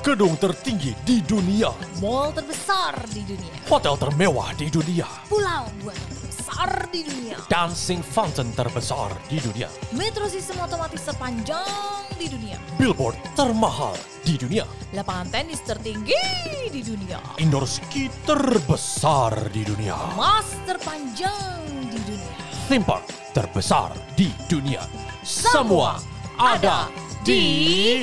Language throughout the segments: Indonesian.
Gedung tertinggi di dunia. Mall terbesar di dunia. Hotel termewah di dunia. Pulau buatan terbesar di dunia. Dancing fountain terbesar di dunia. Metro sistem otomatis terpanjang di dunia. Billboard termahal di dunia. Lapangan tenis tertinggi di dunia. Indoor ski terbesar di dunia. Mas terpanjang di dunia. Theme park terbesar di dunia. Semua ada di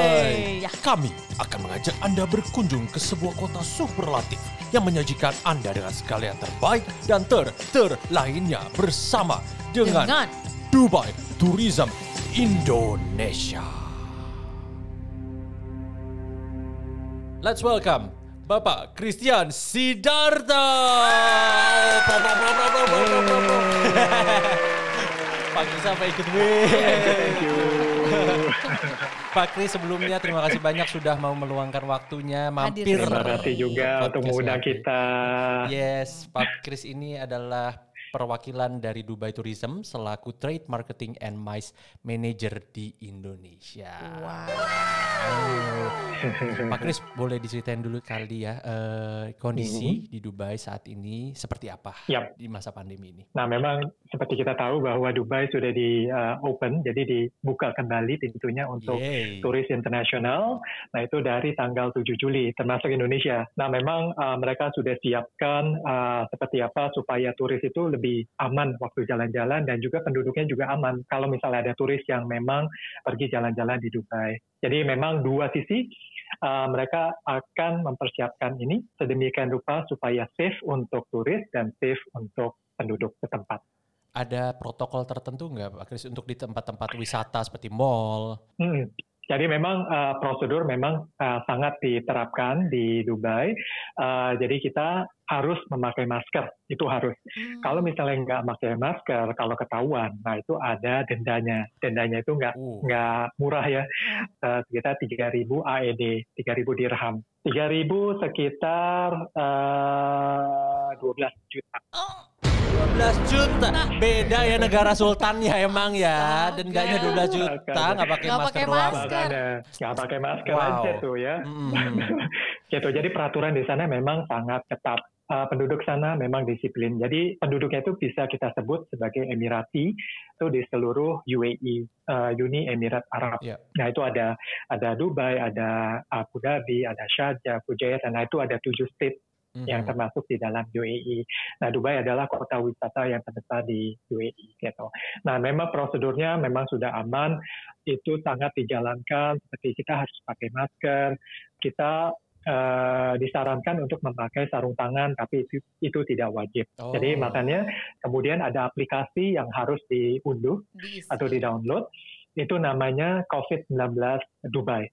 Dubai. Ya. Kami akan mengajak Anda berkunjung ke sebuah kota superlatif yang menyajikan Anda dengan segala yang terbaik dan ter ter lainnya bersama dengan, Dengan Dubai Tourism Indonesia. Let's welcome Bapak Christian Sidarta. Pak Kris sampai ikut Thank you. Pak Kris sebelumnya terima kasih banyak sudah mau meluangkan waktunya mampir. Hadir. Terima kasih juga untuk mengundang kita. Yes, Pak Kris ini adalah perwakilan dari Dubai Tourism selaku Trade Marketing and MICE Manager di Indonesia. wow. Pak Kris boleh diceritain dulu kali ya eh, kondisi di Dubai saat ini seperti apa Yap. di masa pandemi ini. Nah, memang seperti kita tahu bahwa Dubai sudah di uh, open, jadi dibuka kembali pintunya untuk Yeay. turis internasional. Nah, itu dari tanggal 7 Juli, termasuk Indonesia. Nah, memang uh, mereka sudah siapkan uh, seperti apa supaya turis itu lebih aman waktu jalan-jalan dan juga penduduknya juga aman. Kalau misalnya ada turis yang memang pergi jalan-jalan di Dubai. Jadi memang dua sisi uh, mereka akan mempersiapkan ini sedemikian rupa supaya safe untuk turis dan safe untuk penduduk setempat. Ada protokol tertentu nggak Pak Kris untuk di tempat-tempat wisata seperti mall? Hmm. Jadi memang uh, prosedur memang uh, sangat diterapkan di Dubai. Uh, jadi kita harus memakai masker, itu harus. Hmm. Kalau misalnya nggak pakai masker, kalau ketahuan, nah itu ada dendanya. Dendanya itu nggak nggak murah ya, uh, sekitar 3.000 AED, 3.000 dirham. 3.000 sekitar uh, 12 juta. Oh, 12 juta. Beda ya negara sultannya emang ya. Dendanya 12 juta nggak pakai Nggak masker pakai masker. Nggak pakai masker Wow. aja tuh ya. Mm. gitu. Jadi peraturan di sana memang sangat ketat. Uh, penduduk sana memang disiplin. Jadi penduduknya itu bisa kita sebut sebagai Emirati itu di seluruh UAE, uh, Uni Emirat Arab. Iya. Nah itu ada ada Dubai, ada Abu Dhabi, ada Sharjah, Fujairah. Nah itu ada tujuh state yang Mhm. termasuk di dalam UAE. Nah, Dubai adalah kota wisata yang terbesar di UAE gitu. Nah, memang prosedurnya memang sudah aman, itu sangat dijalankan seperti kita harus pakai masker, kita eh, disarankan untuk memakai sarung tangan tapi itu, itu tidak wajib. Oh. Jadi makanya kemudian ada aplikasi yang harus diunduh diisi. atau di-download itu namanya COVID-19 Dubai.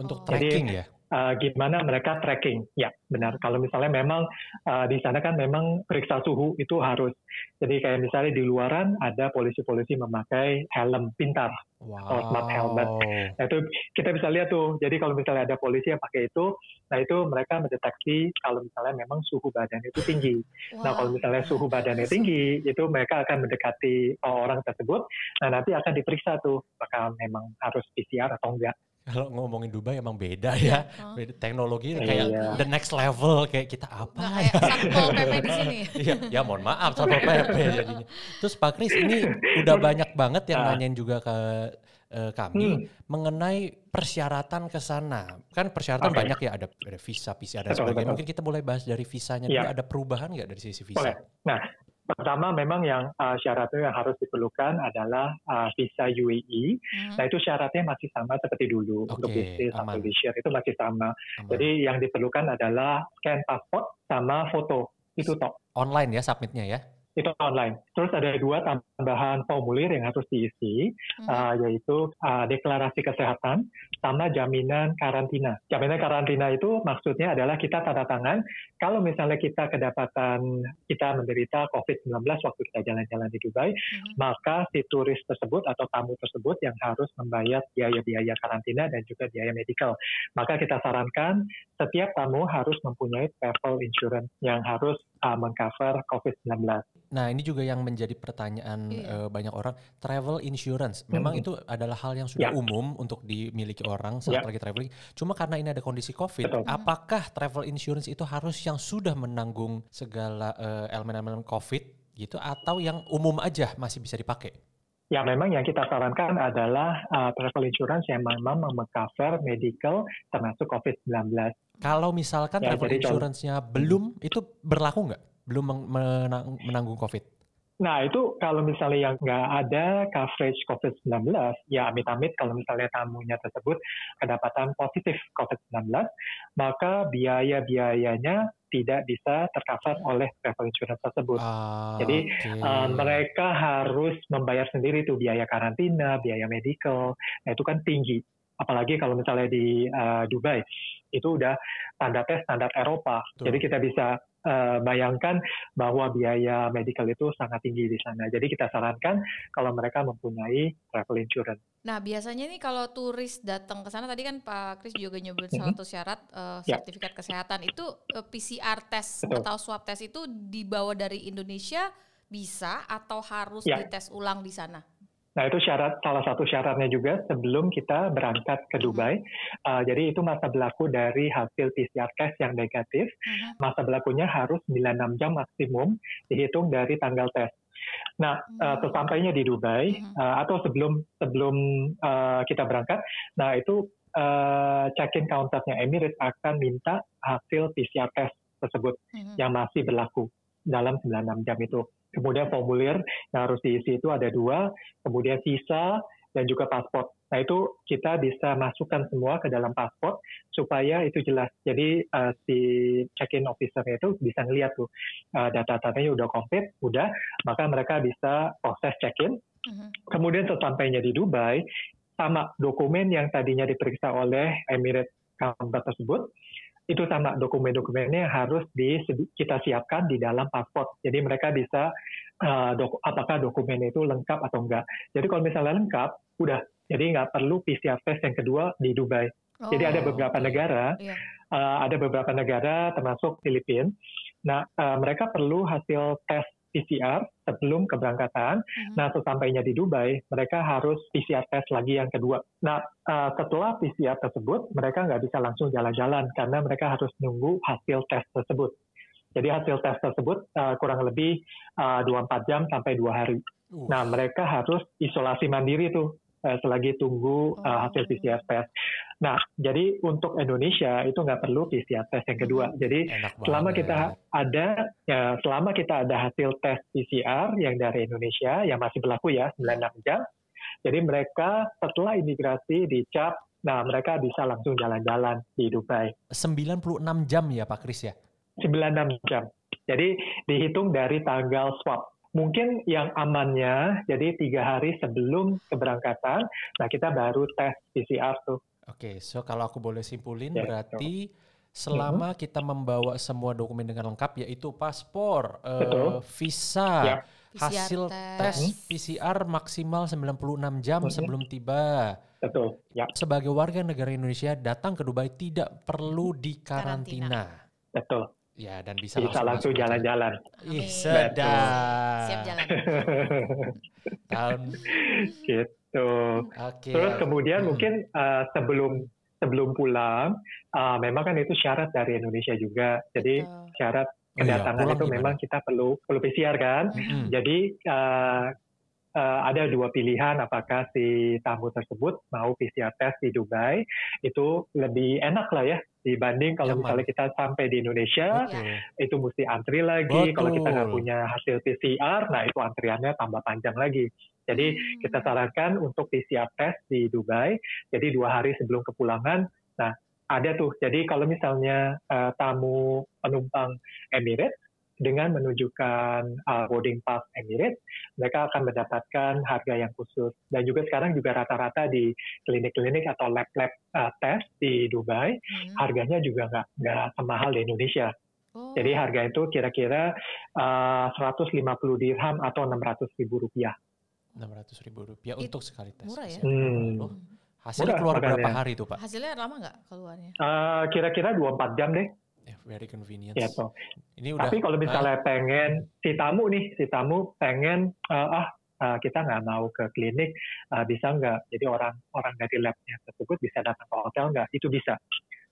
untuk Oh. tracking ya. Uh, gimana mereka tracking. Ya, benar. Kalau misalnya memang uh, di sana kan memang periksa suhu itu harus. Jadi kayak misalnya di luaran ada polisi-polisi memakai helm pintar. Wow. Oh, smart helmet. Nah itu kita bisa lihat tuh. Jadi kalau misalnya ada polisi yang pakai itu, nah itu mereka mendeteksi kalau misalnya memang suhu badan itu tinggi. Nah kalau misalnya suhu badannya tinggi, itu mereka akan mendekati orang tersebut. Nah nanti akan diperiksa tuh, apakah memang harus PCR atau enggak. Kalau ngomongin Dubai emang beda ya. Hah? Beda teknologi Iya. kayak the next level kayak kita apa Nggak ya? kayak satpol pp di sini. Iya, ya mohon maaf sama PP jadinya. Terus Pak Kris ini udah banyak banget yang Ah. nanyain juga ke eh, kami Hmm. mengenai persyaratan ke sana. Kan persyaratan Oke. banyak ya ada, ada visa, PCR dan sebagainya. betul. Mungkin kita boleh bahas dari visanya Iya. dulu. Ada perubahan nggak dari sisi visa? Boleh. Nah, pertama memang yang uh, syaratnya yang harus diperlukan adalah uh, visa UAE. Hmm. Nah itu syaratnya masih sama seperti dulu untuk Oke, bisnis atau leisure itu masih sama. Aman. Jadi yang diperlukan adalah scan paspor sama foto itu toh online ya submitnya ya. Itu online. Terus ada dua tambahan formulir yang harus diisi, Hmm. uh, yaitu uh, deklarasi kesehatan sama jaminan karantina. Jaminan karantina itu maksudnya adalah kita tanda tangan kalau misalnya kita kedapatan kita menderita COVID-19 waktu kita jalan-jalan di Dubai, Hmm. maka si turis tersebut atau tamu tersebut yang harus membayar biaya-biaya karantina dan juga biaya medical. Maka kita sarankan setiap tamu harus mempunyai travel insurance yang harus uh, mengcover COVID-19. Nah, ini juga yang menjadi pertanyaan Iya. eh, banyak orang, travel insurance. Memang itu adalah hal yang sudah Ya. umum untuk dimiliki orang saat Ya. lagi traveling. Cuma karena ini ada kondisi COVID, Betul. apakah travel insurance itu harus yang sudah menanggung segala eh, elemen-elemen COVID gitu atau yang umum aja masih bisa dipakai? Ya memang yang kita sarankan adalah uh, travel insurance yang memang mengcover medical termasuk COVID-19. Kalau misalkan Ya, travel insurance-nya belum, itu berlaku nggak? Belum menang- menanggung COVID? Nah itu kalau misalnya yang nggak ada coverage COVID-19, ya amit-amit kalau misalnya tamunya tersebut kedapatan positif COVID-19, maka biaya-biayanya tidak bisa tercover oleh travel insurance tersebut. Ah, Jadi, oke. Uh, mereka harus membayar sendiri tuh biaya karantina, biaya medical, nah itu kan tinggi. Apalagi kalau misalnya di uh, Dubai, itu udah standarnya standar Eropa. Betul. Jadi kita bisa uh, bayangkan bahwa biaya medical itu sangat tinggi di sana. Jadi kita sarankan kalau mereka mempunyai travel insurance. Nah, biasanya nih kalau turis datang ke sana tadi kan Pak Kris juga nyebut salah satu syarat Ya. sertifikat kesehatan itu eh, PCR test Betul. atau swab test itu dibawa dari Indonesia bisa atau harus Ya. dites ulang di sana? Nah itu syarat salah satu syaratnya juga sebelum kita berangkat ke Dubai. Uh, jadi itu masa berlaku dari hasil PCR test yang negatif. Mhm. Masa berlakunya harus 96 jam maksimum dihitung dari tanggal tes. Nah, uh, sesampainya di Dubai uh, atau sebelum sebelum uh, kita berangkat, nah itu uh, check-in counternya Emirates akan minta hasil PCR test tersebut Mhm. yang masih berlaku dalam 96 jam itu. Kemudian formulir yang harus diisi itu ada dua, kemudian visa dan juga paspor. Nah itu kita bisa masukkan semua ke dalam paspor supaya itu jelas. Jadi uh, si check-in officer-nya itu bisa ngeliat tuh uh, data-datanya udah komplit, udah, maka mereka bisa proses check-in. Mhm. Kemudian sesampainya di Dubai, sama dokumen yang tadinya diperiksa oleh Emirates counter tersebut, itu sama dokumen-dokumennya harus di, kita siapkan di dalam paspor. Jadi mereka bisa uh, dok, apakah dokumen itu lengkap atau enggak. Jadi kalau misalnya lengkap, udah. Jadi nggak perlu PCR test yang kedua di Dubai. Jadi ada Oh, beberapa negara, Iya. uh, ada beberapa negara termasuk Filipina. Nah, uh, mereka perlu hasil tes PCR sebelum keberangkatan. Mhm. Nah, sesampainya di Dubai, mereka harus PCR test lagi yang kedua. Nah, uh, setelah PCR tersebut, mereka nggak bisa langsung jalan-jalan karena mereka harus nunggu hasil tes tersebut. Jadi hasil tes tersebut uh, kurang lebih uh, 24 jam sampai dua hari. Uh, Nah, mereka harus isolasi mandiri tuh uh, selagi tunggu uh, Oh. hasil PCR test. Nah, jadi untuk Indonesia itu nggak perlu PCR test yang kedua. Jadi enak selama banget. kita ada ya selama kita ada hasil tes PCR yang dari Indonesia yang masih berlaku ya 96 jam. Jadi mereka setelah imigrasi dicap nah mereka bisa langsung jalan-jalan di Dubai 96 jam ya Pak Kris ya? 96 jam. Jadi dihitung dari tanggal swab. Mungkin yang amannya jadi tiga hari sebelum keberangkatan, nah kita baru tes PCR tuh. Oke, so kalau aku boleh simpulin Ya, berarti selama Mm-hmm. kita membawa semua dokumen dengan lengkap yaitu paspor, Betul. visa, Ya. hasil PCR tes. PCR maksimal 96 jam Mhm. sebelum tiba. Betul. Ya, Sebagai warga negara Indonesia datang ke Dubai tidak perlu dikarantina. betul. Ya, dan bisa, Bisa langsung jalan-jalan. Ih, sedap. Siap jalan. Tahun, gitu. oke. Terus kemudian Hmm. mungkin uh, sebelum sebelum pulang, uh, memang kan itu syarat dari Indonesia juga. Jadi Betul. syarat Oh iya, kedatangan itu gimana? memang kita perlu perlu PCR kan. Mm-mm. Jadi uh, uh, ada dua pilihan apakah si tamu tersebut mau PCR test di Dubai itu lebih enak lah ya dibanding kalau Nyaman. misalnya kita sampai di Indonesia Betul. itu mesti antri lagi. Kalau kita nggak Betul. punya hasil PCR, nah itu antriannya tambah panjang lagi. Jadi Hmm. kita sarankan untuk PCR test di Dubai, jadi dua hari sebelum kepulangan. Nah, ada tuh. Jadi kalau misalnya uh, tamu penumpang Emirates dengan menunjukkan uh, boarding pass Emirates, mereka akan mendapatkan harga yang khusus. Dan juga sekarang juga rata-rata di klinik-klinik atau lab-lab uh, test di Dubai, Hmm. harganya juga nggak nggak semahal di Indonesia. Oh. Jadi harga itu kira-kira uh, 150 dirham atau 600 ribu rupiah. 600 ribu rupiah It- untuk sekali tes. murah ya? Hmm. Loh, hasilnya Murah keluar berapa makanya. hari tuh Pak? Hasilnya lama nggak keluarnya? Uh, kira-kira 24 jam deh. Yeah, very convenient. Gitu. Ini udah. Tapi kalau misalnya pengen si tamu nih, si tamu pengen uh, ah uh, kita nggak mau ke klinik, uh, bisa nggak? Jadi orang orang dari labnya tersebut bisa datang ke hotel nggak? Itu bisa.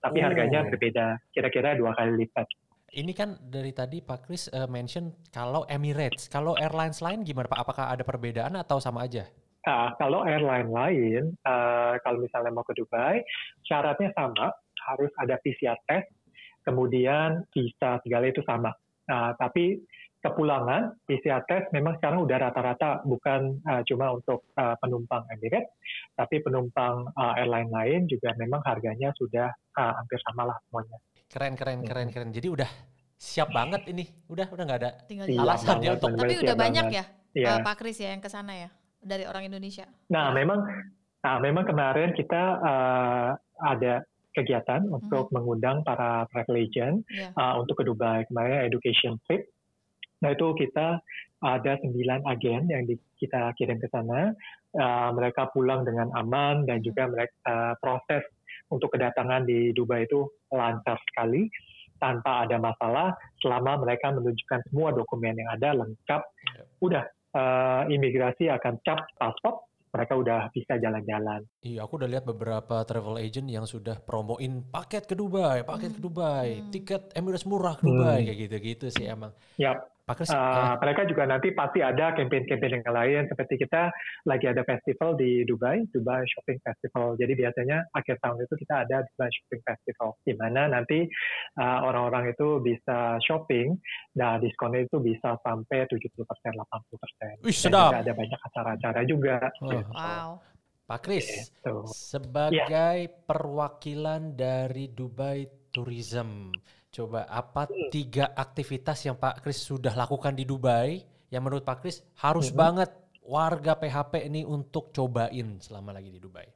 Tapi Oh. harganya berbeda, kira-kira dua kali lipat. Ini kan dari tadi Pak Kris eh, mention kalau Emirates, kalau airlines lain gimana Pak? Apakah ada perbedaan atau sama aja? Nah, kalau airline lain, uh, kalau misalnya mau ke Dubai, syaratnya sama, harus ada PCR test, kemudian visa segala itu sama. Nah, tapi kepulangan PCR test memang sekarang udah rata-rata bukan uh, cuma untuk uh, penumpang Emirates, tapi penumpang uh, airline lain juga memang harganya sudah uh, hampir sama lah semuanya. Keren, keren, keren, keren. Jadi udah siap banget ini. Udah, udah nggak ada. Tinggal Iya. Alasan dia banget, untuk- Tapi udah banyak banget. ya, eh, Pak Kris ya yang ke sana ya dari orang Indonesia. Nah, memang nah, memang kemarin kita uh, ada kegiatan untuk mengundang para travel agent Iya. uh, untuk ke Dubai kemarin education trip. Nah itu kita ada sembilan agen yang di- kita kirim ke sana. Uh, mereka pulang dengan aman dan juga mereka uh, proses untuk kedatangan di Dubai itu lancar sekali tanpa ada masalah selama mereka menunjukkan semua dokumen yang ada lengkap. Iya. Udah uh, imigrasi akan cap paspor, mereka udah bisa jalan-jalan. Iya, aku udah lihat beberapa travel agent yang sudah promoin paket ke Dubai, paket ke Dubai, Hmm. tiket Emirates murah ke Dubai, Hmm. kayak gitu-gitu sih emang. Ya, Pak Kris, Uh, eh, mereka juga nanti pasti ada campaign-campaign yang lain seperti kita lagi ada festival di Dubai, Dubai Shopping Festival. Jadi biasanya akhir tahun itu kita ada Dubai Shopping Festival di mana nanti uh, orang-orang itu bisa shopping. Nah, diskonnya itu bisa sampai 70%, 80%. Wih, Dan sedap. juga ada banyak acara-acara juga. Oh. gitu. Wow. Pak Kris, Gitu. sebagai perwakilan dari Dubai Tourism, coba apa Hmm. tiga aktivitas yang Pak Kris sudah lakukan di Dubai yang menurut Pak Kris harus Mhm. banget warga PHP ini untuk cobain selama lagi di Dubai?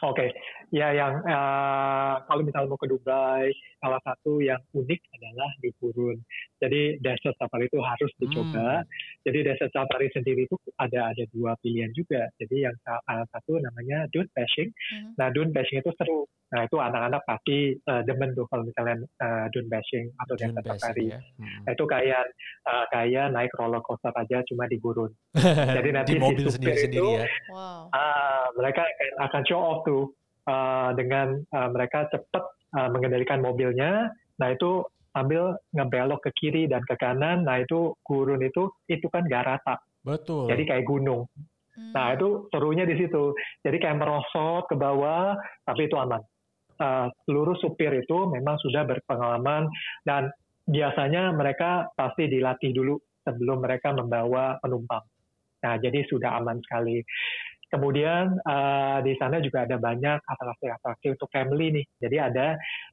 Oke, ya yang eh, kalau misalnya mau ke Dubai, salah satu yang unik adalah di gurun. Jadi desert safari itu harus dicoba. Jadi desert safari sendiri itu ada ada dua pilihan juga. Jadi yang sa- salah satu namanya dune bashing. Mhm. Nah dune bashing itu seru. Nah itu anak-anak pasti eh, demen tuh kalau misalnya eh, dune bashing atau Dune desert basic safari. ya. Hmm. Nah, itu kayak eh, kayak naik roller coaster aja cuma di gurun. Jadi nanti di si mobil sendiri-sendiri itu- ya. Wow. Ah, mereka akan, akan show off tuh uh, dengan uh, mereka cepat uh, mengendalikan mobilnya. Nah itu sambil ngebelok ke kiri dan ke kanan. Nah itu gurun itu itu kan gak rata, Betul. jadi kayak gunung. Hmm. Nah itu serunya di situ. Jadi kayak merosot ke bawah, tapi itu aman. Uh, seluruh supir itu memang sudah berpengalaman dan biasanya mereka pasti dilatih dulu sebelum mereka membawa penumpang. Nah jadi sudah aman sekali. Kemudian uh, di sana juga ada banyak atraksi-atraksi untuk family nih. Jadi ada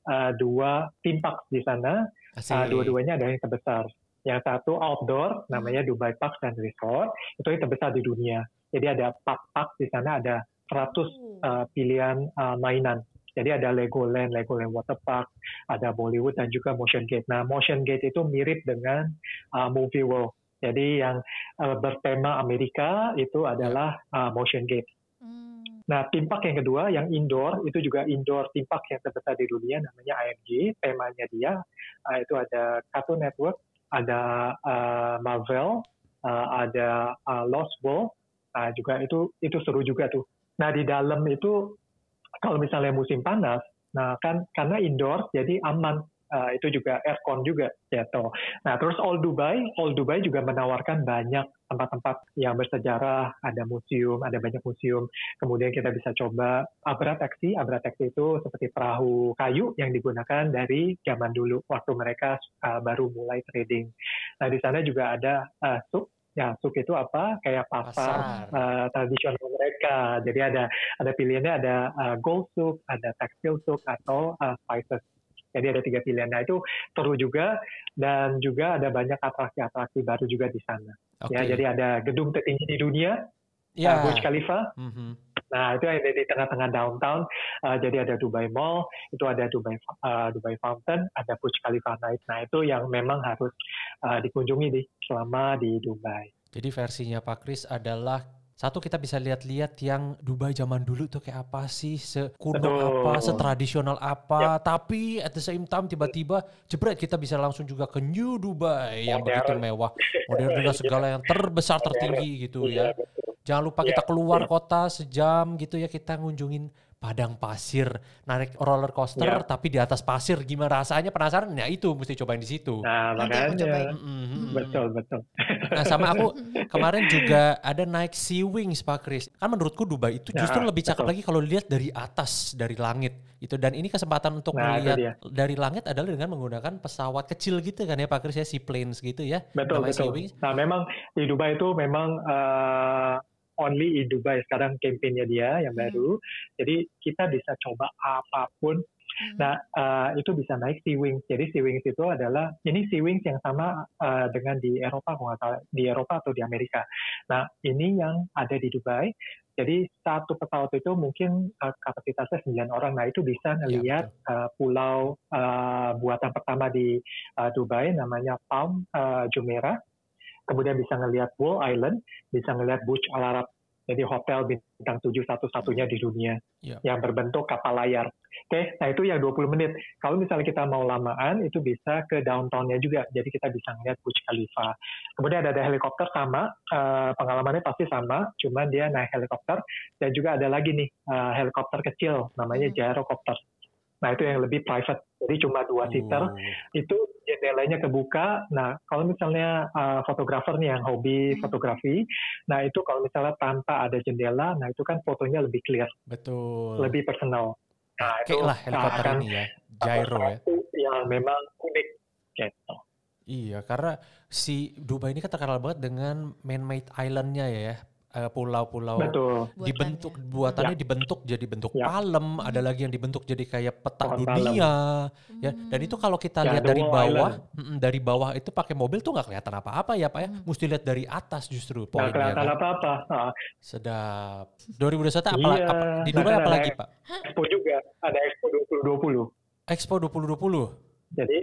uh, dua theme park di sana. Asik. Uh, dua-duanya ada yang terbesar. Yang satu outdoor, namanya Dubai Park dan Resort. Itu yang terbesar di dunia. Jadi ada park-park di sana ada 100 Oh. uh, pilihan uh, mainan. Jadi ada Legoland, Legoland Water Park, ada Bollywood dan juga Motion Gate. Nah, Motion Gate itu mirip dengan uh, Movie World. Jadi yang uh, bertema Amerika itu adalah uh, Motion Gate. Hmm. Nah, theme park yang kedua, yang indoor, itu juga indoor theme park yang terbesar di dunia, namanya IMG. Temanya dia, uh, itu ada Cartoon Network, ada uh, Marvel, uh, ada uh, Lost World, uh, juga itu itu seru juga tuh. Nah, di dalam itu, kalau misalnya musim panas, nah kan karena indoor, jadi aman. Uh, itu juga aircon juga gitu. Nah terus All Dubai, All Dubai juga menawarkan banyak tempat-tempat yang bersejarah, ada museum, ada banyak museum. Kemudian kita bisa coba Abra Taxi. Abra Taxi itu seperti perahu kayu yang digunakan dari zaman dulu waktu mereka uh, baru mulai trading. Nah di sana juga ada uh, souk. Ya, souk itu apa? Kayak pasar, Pasar. uh, tradisional mereka. Jadi ada ada pilihannya ada uh, gold souk, ada textile souk atau uh, spices. Jadi ada tiga pilihan. Nah itu seru juga dan juga ada banyak atraksi-atraksi baru juga di sana. Oke. Ya, jadi ada gedung tertinggi di dunia, Ya. uh, Burj Khalifa. Mhm. Nah itu yang di tengah-tengah downtown. Uh, jadi ada Dubai Mall, itu ada Dubai uh, Dubai Fountain, ada Burj Khalifa Night. Nah itu yang memang harus uh, dikunjungi nih selama di Dubai. Jadi versinya Pak Kris adalah Satu kita bisa lihat-lihat yang Dubai zaman dulu tuh kayak apa sih, sekuno apa, setradisional apa. Tapi at the same time tiba-tiba jebret kita bisa langsung juga ke New Dubai yang Modern. begitu mewah, modern dengan segala yang terbesar tertinggi gitu ya. Jangan lupa kita Iya, keluar iya. kota sejam gitu ya kita ngunjungin padang pasir, naik roller coaster Iya. tapi di atas pasir gimana rasanya penasaran? Ya itu mesti cobain di situ. Nah, Nanti aku makanya. cobain. Mm, mm, mm. Betul, betul. Nah sama aku kemarin juga ada naik Sea Wings Pak Kris. Kan menurutku Dubai itu justru Ya, lebih cakep betul. lagi kalau dilihat dari atas, dari langit. Itu dan ini kesempatan untuk Nah, melihat dari langit adalah dengan menggunakan pesawat kecil gitu kan ya Pak Kris ya, seaplanes gitu ya. Betul, namanya Sea betul. Wings. Nah, memang di Dubai itu memang eh, only in Dubai sekarang kampanye dia yang Hmm. baru. Jadi kita bisa coba apa pun. Hmm. Nah, eh, itu bisa naik Sea Wings. Jadi Sea Wings itu adalah ini Sea Wings yang sama eh, dengan di Eropa, kalau nggak salah, di Eropa atau di Amerika. Nah, ini yang ada di Dubai. Jadi satu pesawat itu mungkin eh, kapasitasnya 9 orang. Nah, itu bisa ngelihat eh, pulau eh, buatan pertama di eh, Dubai namanya Palm eh, Jumeirah. Kemudian bisa ngelihat Wall Island, bisa ngelihat Burj Al Arab. Jadi hotel bintang 7 satu-satunya di dunia Ya. yang berbentuk kapal layar. Oke, nah itu yang 20 menit. Kalau misalnya kita mau lamaan, itu bisa ke downtown-nya juga. Jadi kita bisa ngeliat Burj Khalifa. Kemudian ada helikopter sama, eh, pengalamannya pasti sama, cuman dia naik helikopter. Dan juga ada lagi nih, eh, helikopter kecil, namanya Hmm. gyrocopter. Nah itu yang lebih private. Jadi cuma dua seater, Oh. itu jendelanya kebuka. Nah, kalau misalnya uh, fotografer nih yang hobi Hmm. fotografi, nah itu kalau misalnya tanpa ada jendela, nah itu kan fotonya lebih clear, Betul. lebih personal. Nah, Kayak lah helikopter akan ini ya, gyro ya. yang memang unik gitu. Iya, karena si Dubai ini kan terkenal banget dengan man-made island-nya ya, eh, pulau-pulau Betul. dibentuk buatannya dibentuk jadi bentuk Ya. palem, ada lagi yang dibentuk jadi kayak peta Pohon dunia, ya. Hmm. Dan itu kalau kita Ya, lihat dari bawah, mm, dari bawah itu pakai mobil tuh nggak kelihatan apa-apa ya pak ya, Hmm. mesti lihat dari atas justru Nggak poinnya kelihatan kan. apa-apa. Nah, Sedap. 2021 apa, Iya. apa di Dubai ada apa lagi pak? Expo juga, ada Expo 2020. Expo 2020. Jadi,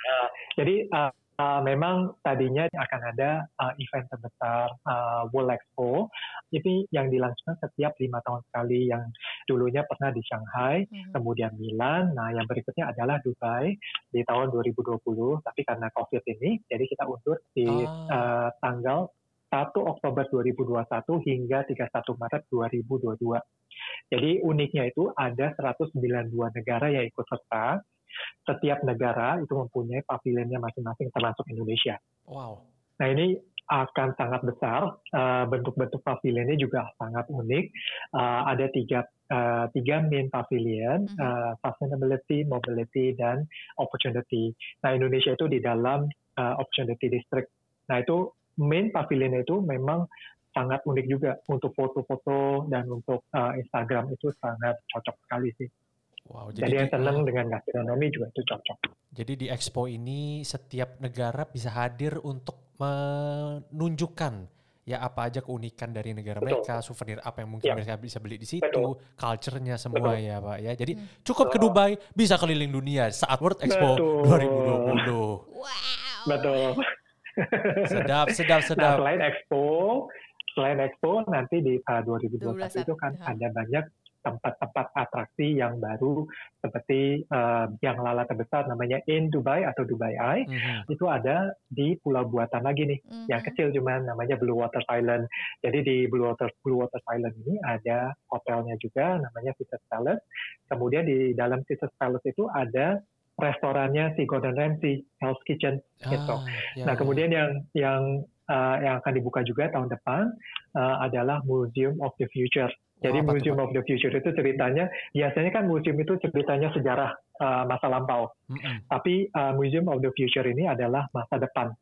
uh, jadi uh, uh, memang tadinya akan ada uh, event terbesar uh, World Expo. Ini yang dilangsungkan setiap lima tahun sekali. Yang dulunya pernah di Shanghai, Hmm. kemudian Milan. Nah, yang berikutnya adalah Dubai di tahun 2020. Tapi karena COVID ini, jadi kita undur di Ah. uh, tanggal 1 Oktober 2021 hingga 31 Maret 2022. Jadi uniknya itu ada 192 negara yang ikut serta. Setiap negara itu mempunyai pavilionnya masing-masing termasuk Indonesia. Wow. Nah ini akan sangat besar. Uh, bentuk-bentuk pavilionnya juga sangat unik. Uh, ada tiga uh, tiga main pavilion, Mhm. uh, sustainability, mobility, dan opportunity. Nah Indonesia itu di dalam uh, opportunity district. Nah itu main pavilion itu memang sangat unik juga untuk foto-foto dan untuk uh, Instagram itu sangat cocok sekali sih. Wow. Jadi, yang di- senang dengan gastronomi juga itu cocok. Jadi di Expo ini setiap negara bisa hadir untuk menunjukkan ya apa aja keunikan dari negara Betul. mereka, souvenir apa yang mungkin Ya. mereka bisa beli di situ, Betul. culture-nya semua Betul. ya Pak ya. Jadi Hmm. cukup ke. Dubai bisa keliling dunia saat World Expo Betul. 2020. Wow. Betul. Sedap, sedap, Nah, sedap. selain Expo, selain Expo nanti di uh, 2021 itu kan Ha. ada banyak tempat-tempat atraksi yang baru seperti uh, yang lala terbesar namanya In Dubai atau Dubai Eye. Mhm. Itu ada di pulau buatan lagi nih, Mhm. yang kecil cuman namanya Blue Water Island. Jadi di Blue Water Blue Water Island ini ada hotelnya juga namanya Caesar Palace. Kemudian di dalam Caesar Palace itu ada restorannya si Gordon Ramsay, Hell's Kitchen gitu. Ah, ya, Nah, ya. kemudian yang yang uh, yang akan dibuka juga tahun depan uh, adalah Museum of the Future. Jadi tuh, Museum of the Future itu ceritanya biasanya kan museum itu ceritanya sejarah uh, masa lampau, Mm-mm. tapi uh, Museum of the Future ini adalah masa depan.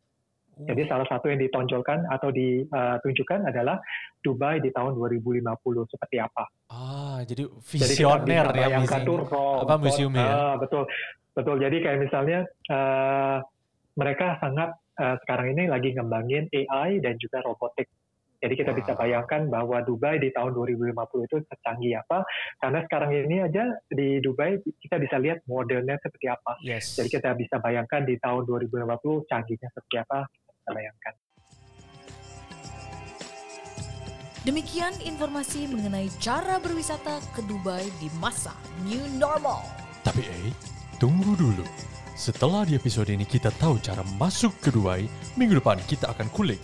Jadi Uh, salah satu yang ditonjolkan atau ditunjukkan adalah Dubai di tahun 2050 seperti apa. ah, jadi Jadi visioner bisa ya tuh museum. robot. apa museumnya ya? Ah, betul, betul. Jadi kayak misalnya eh, mereka sangat eh, sekarang ini lagi ngembangin AI dan juga robotik. Jadi kita bisa Wow. bayangkan bahwa Dubai di tahun 2050 itu secanggih apa? Karena sekarang ini aja di Dubai kita bisa lihat modelnya seperti apa. Yes. Jadi kita bisa bayangkan di tahun 2050 canggihnya seperti apa, kita bisa bayangkan. Demikian informasi mengenai cara berwisata ke Dubai di masa new normal. Tapi eh, tunggu dulu. Setelah di episode ini kita tahu cara masuk ke Dubai, minggu depan kita akan kulik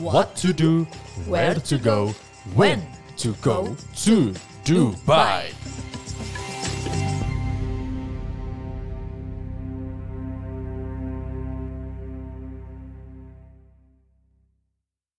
what to do, where to go, when to go to Dubai.